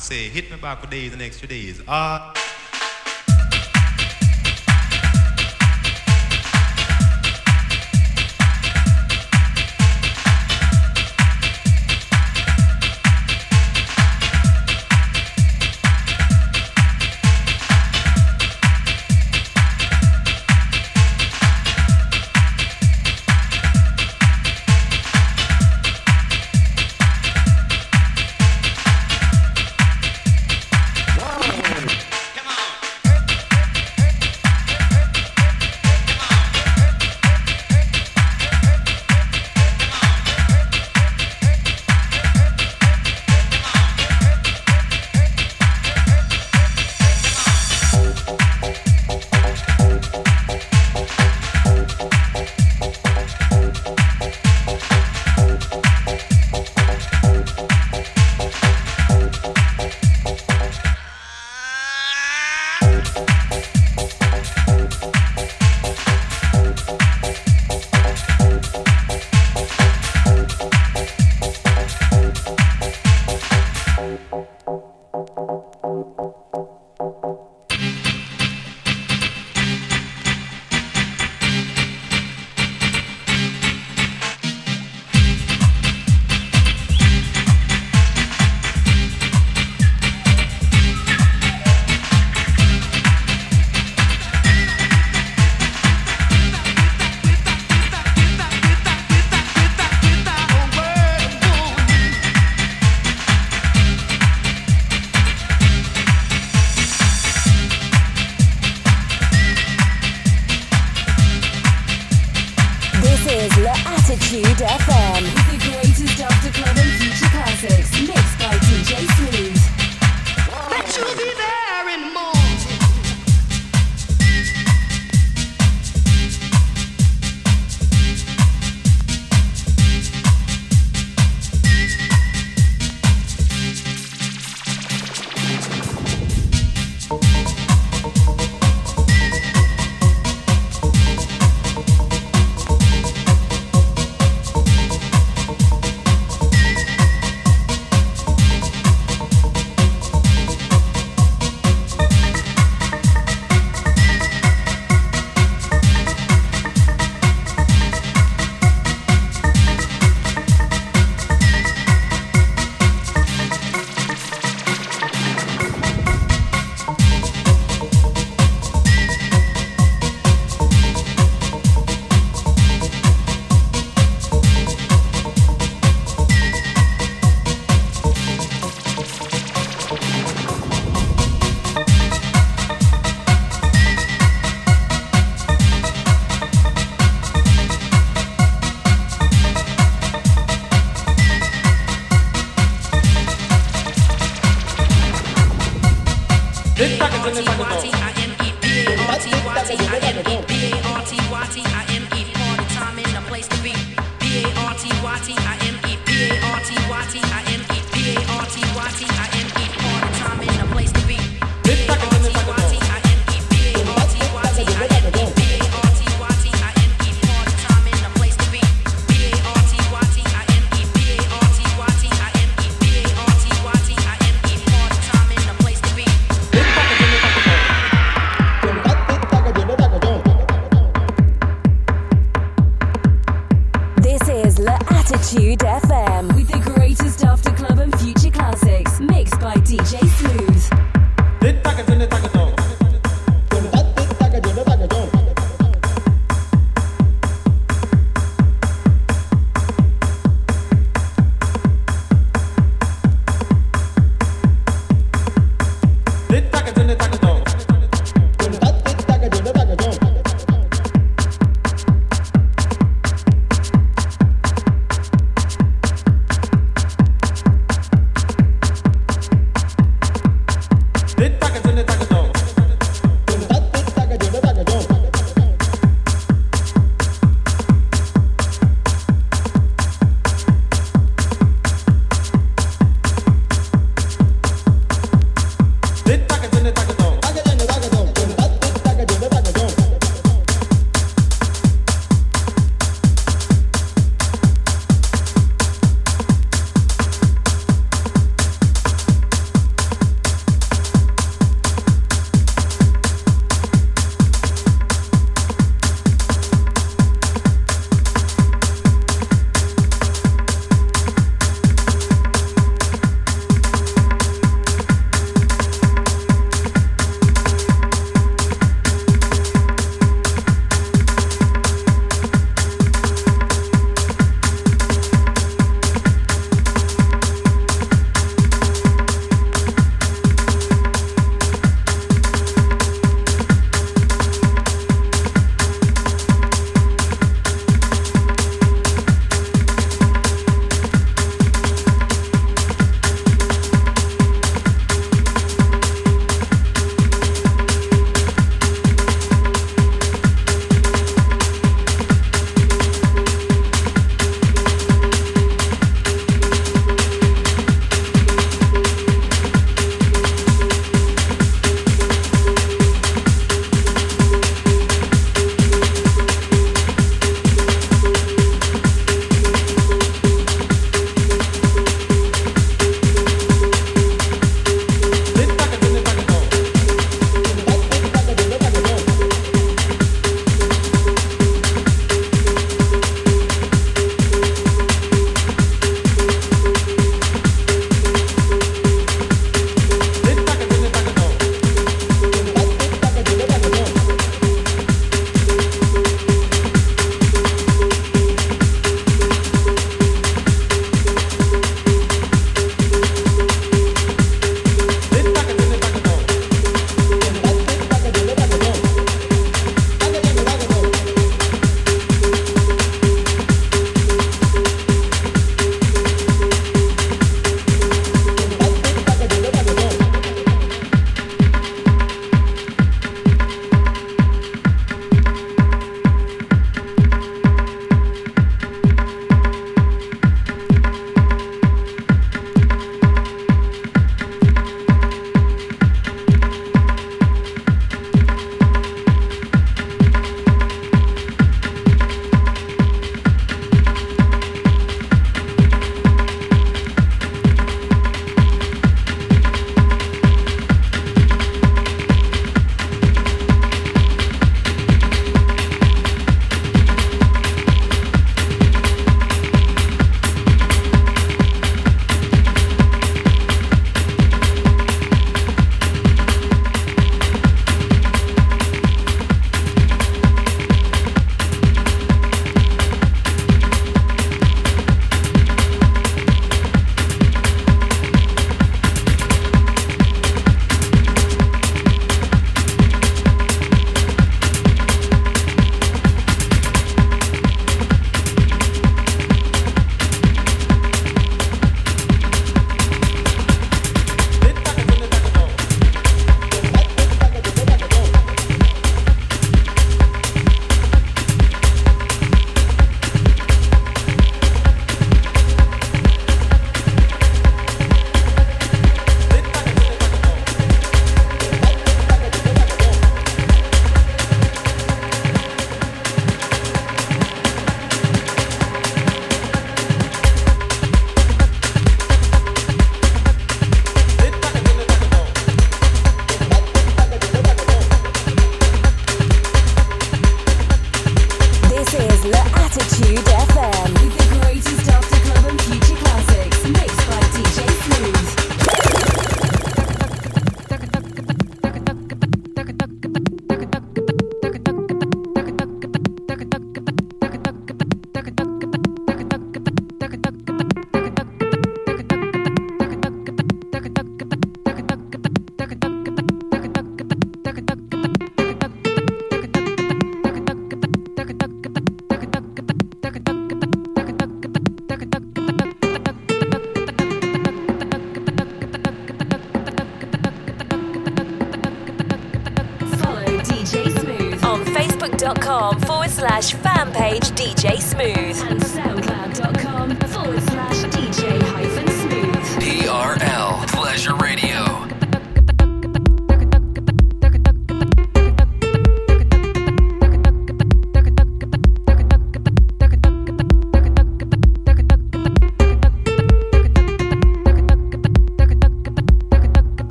Say, hit me back for days and extra days. Uh, Attitude FM.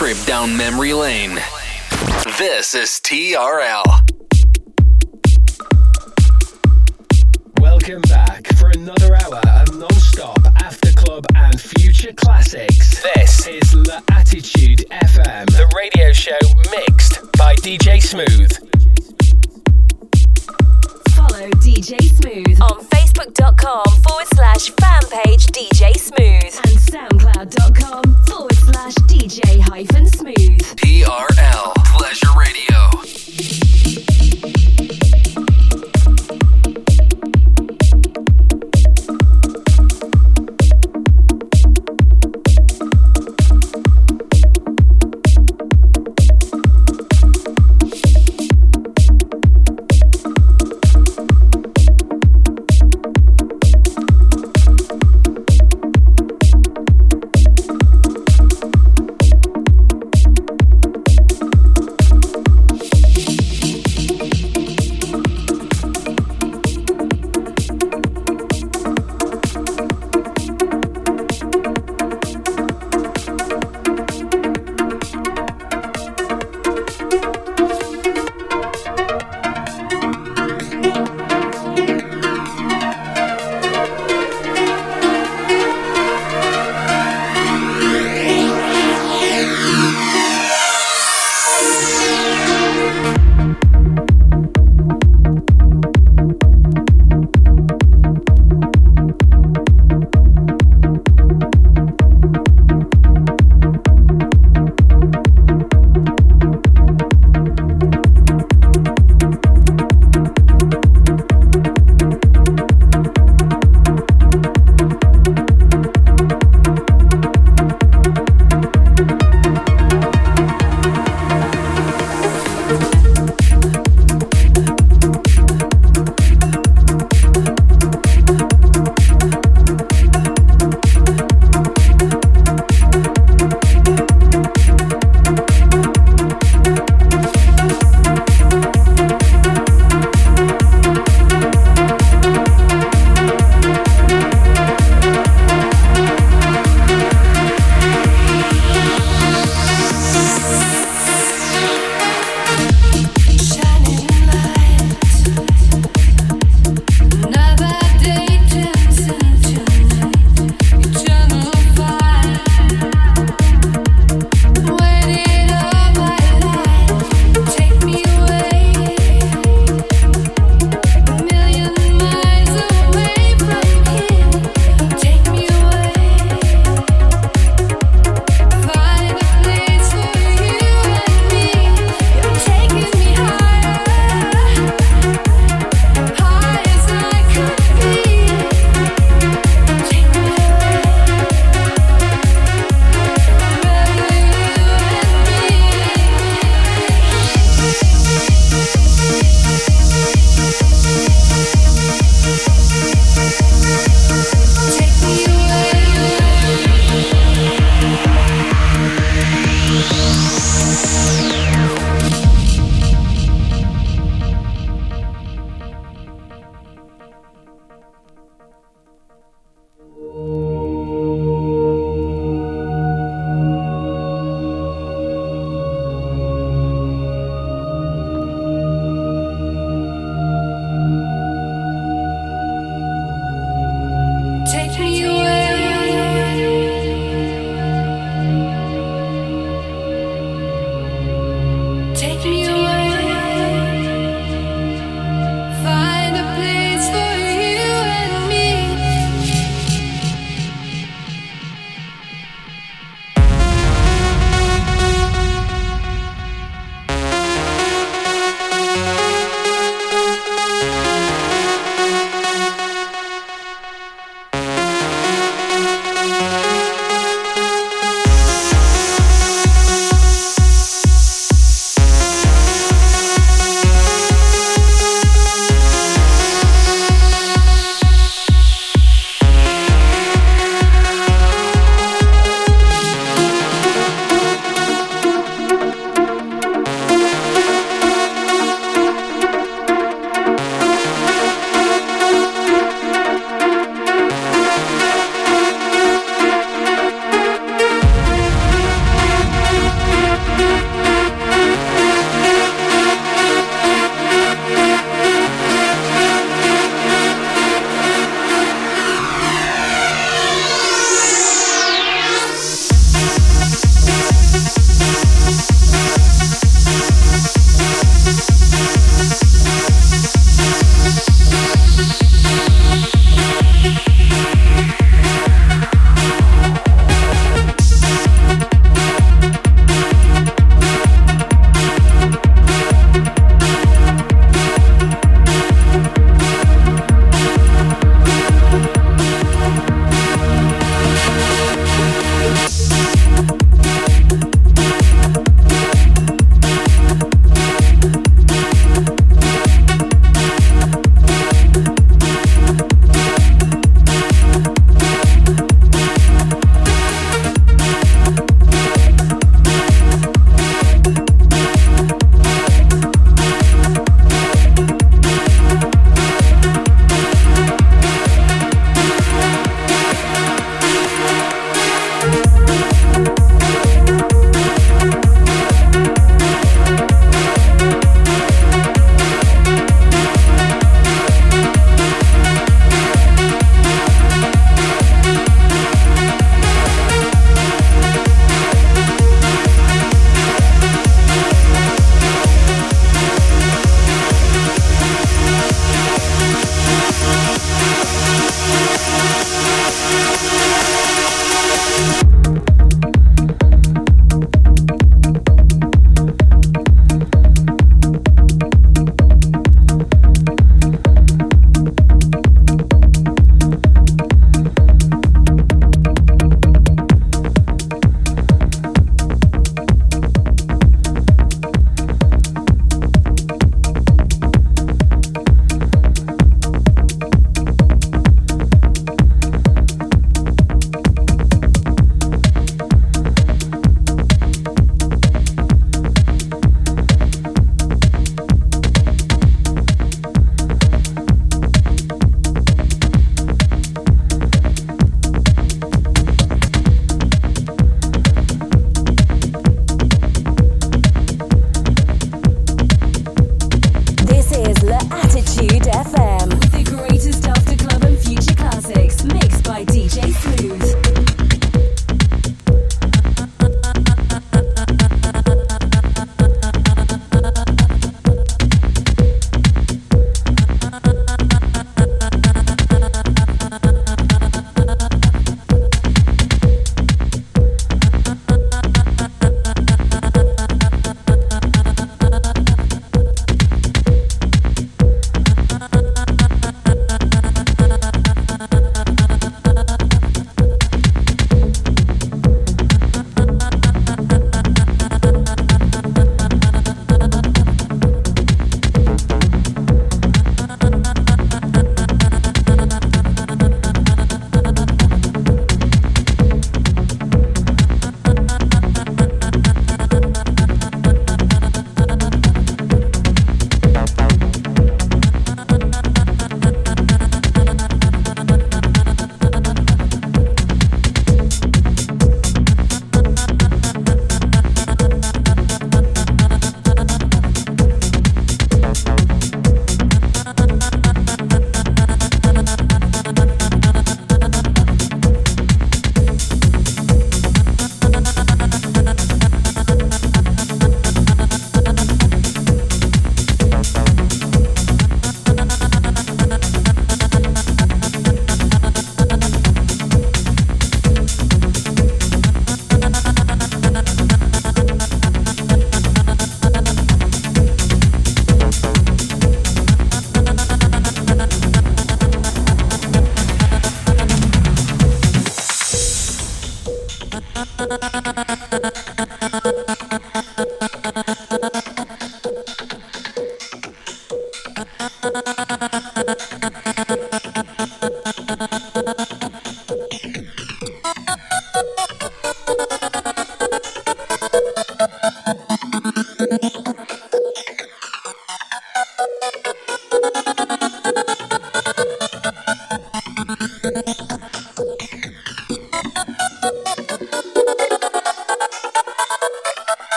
Trip down memory lane. This is TRL.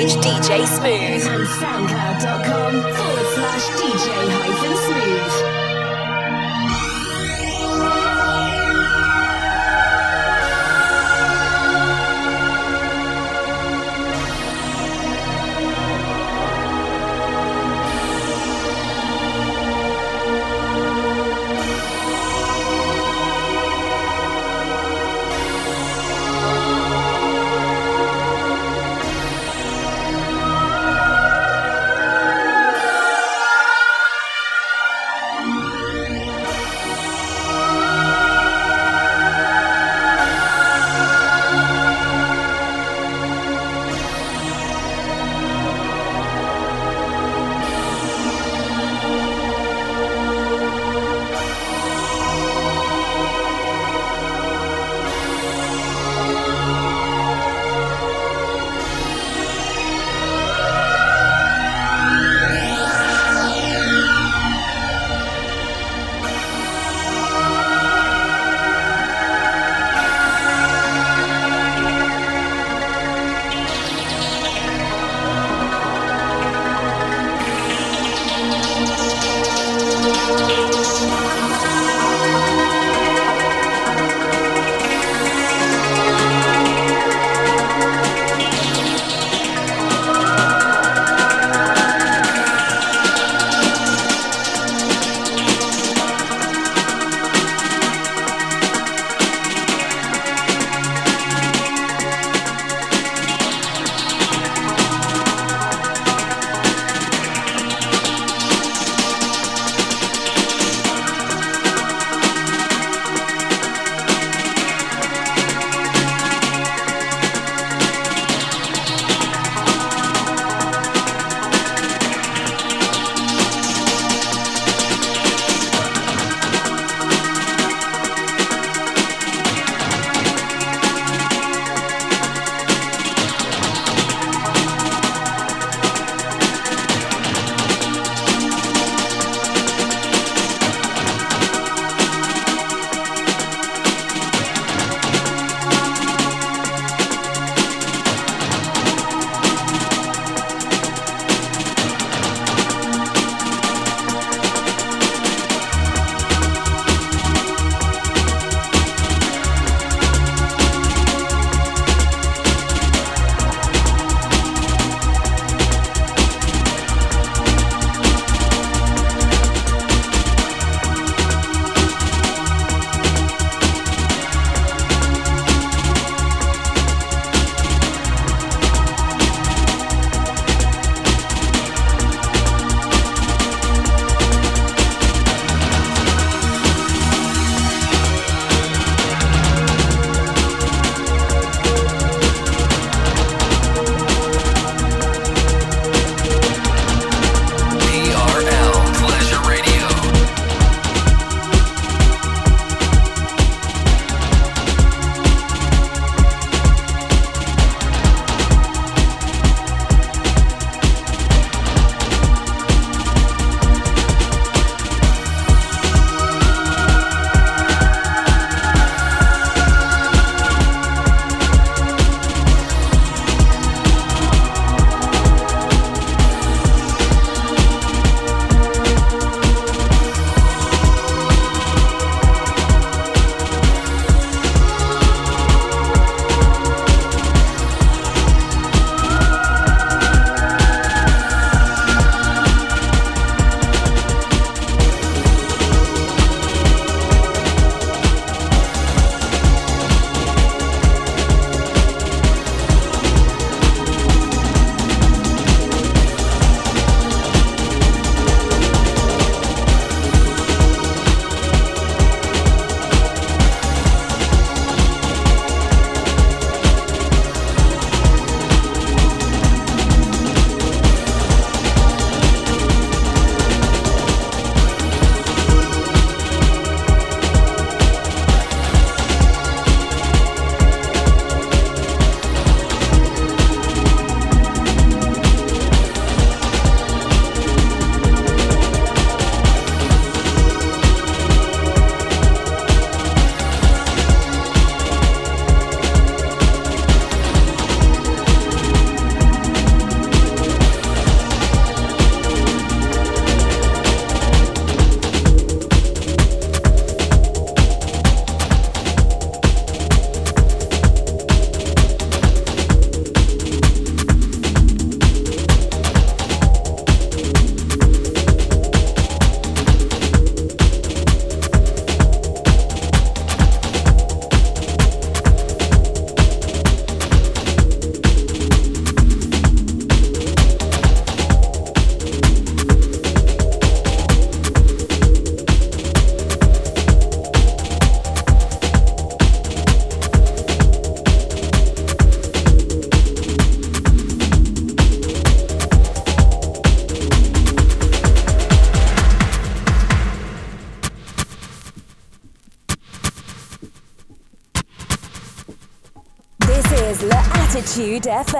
Page DJ